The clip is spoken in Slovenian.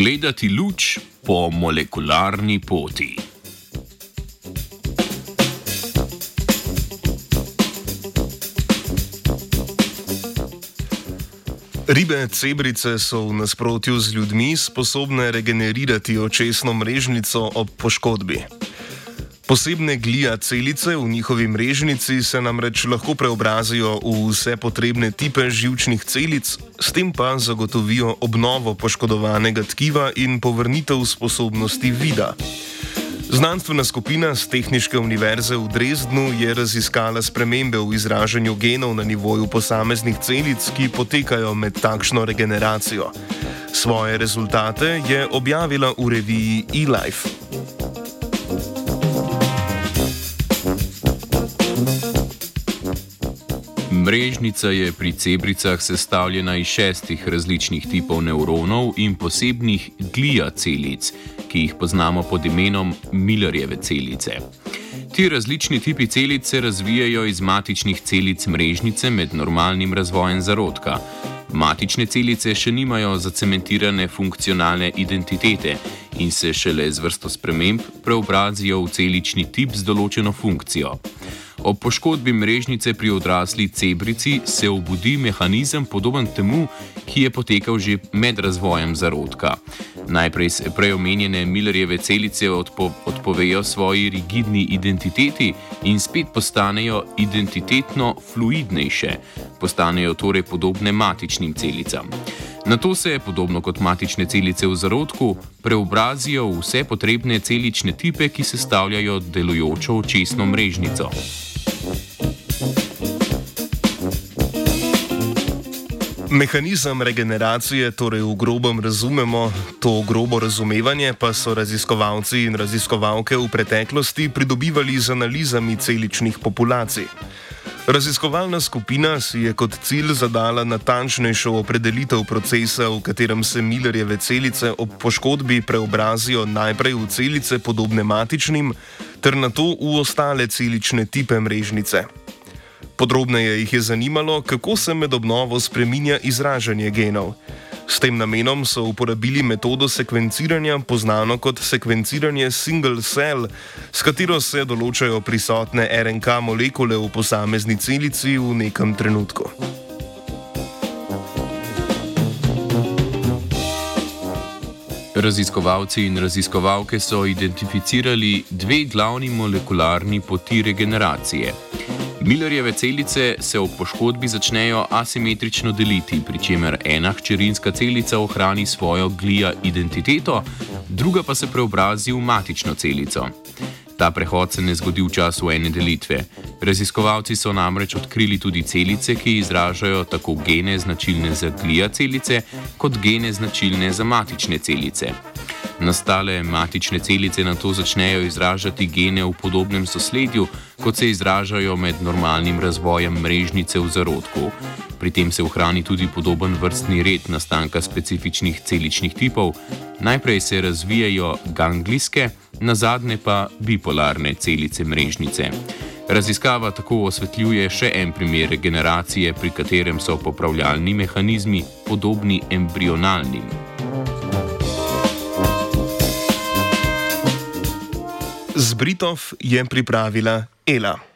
Ugledati luč po molekularni poti. Ribe cebrice so v nasprotju z ljudmi sposobne regenerirati očesno mrežnico ob poškodbi. Posebne glija celice v njihovi mrežnici se namreč lahko preobrazijo v vse potrebne tipe žilčnih celic, s tem pa zagotovijo obnovo poškodovanega tkiva in povrnitev sposobnosti vida. Znanstvena skupina z Tehnične univerze v Dresdnu je raziskala spremembe v izražanju genov na nivoju posameznih celic, ki potekajo med takšno regeneracijo. Svoje rezultate je objavila v reviji eLife. Mrežnica je pri cebricah sestavljena iz šestih različnih tipov nevronov in posebnih glija celic ki jih poznamo pod imenom Millerjeve celice. Ti različni tipi celic se razvijajo iz matičnih celic mrežnice med normalnim razvojem zarodka. Matične celice še nimajo zacementirane funkcionalne identitete in se šele z vrsto sprememb preobrazijo v celični tip z določeno funkcijo. Ob poškodbi mrežnice pri odrasli cebrici se obudi mehanizem podoben temu, ki je potekal že med razvojem zarodka. Najprej se preomenjene Millerjeve celice odpo odpovejo svoji rigidni identiteti in spet postanejo identitetno fluidnejše, postanejo torej podobne matičnim celicam. Na to se, podobno kot matične celice v zarodku, preobrazijo v vse potrebne celične tipe, ki sestavljajo delujočo očesno mrežnico. Mehanizem regeneracije torej v grobem razumemo, to grobo razumevanje pa so raziskovalci in raziskovalke v preteklosti pridobivali z analizami celičnih populacij. Raziskovalna skupina si je kot cilj zadala natančnejšo opredelitev procesa, v katerem se Millerjeve celice ob poškodbi preobrazijo najprej v celice podobne matičnim, ter na to v ostale celične tipe mrežnice. Podrobneje jih je zanimalo, kako se med obnovo spreminja izražanje genov. S tem namenom so uporabili metodo sekvenciranja, znano kot sekvenciranje single cell, s katero se določajo prisotne RNK molekule v posamezni celici v nekem trenutku. Raziskovalci in raziskovalke so identificirali dve glavni molekularni poti regeneracije. Millerjeve celice se ob poškodbi začnejo asimetrično deliti, pri čemer ena hčerinska celica ohrani svojo glija identiteto, druga pa se preobrazi v matično celico. Ta prehod se ne zgodi v času ene delitve. Raziskovalci so namreč odkrili tudi celice, ki izražajo tako gene značilne za glija celice, kot gene značilne za matične celice. Nastale matične celice na to začnejo izražati gene v podobnem sosledju, kot se izražajo med normalnim razvojem mrežnice v zarodku. Pri tem se ohrani tudi podoben vrstni red nastanka specifičnih celičnih tipov. Najprej se razvijajo ganglijske, na zadnje pa bipolarne celice mrežnice. Raziskava tako osvetljuje še en primer regeneracije, pri katerem so popravljalni mehanizmi podobni embrionalnim. Z Britov je pripravila Ela.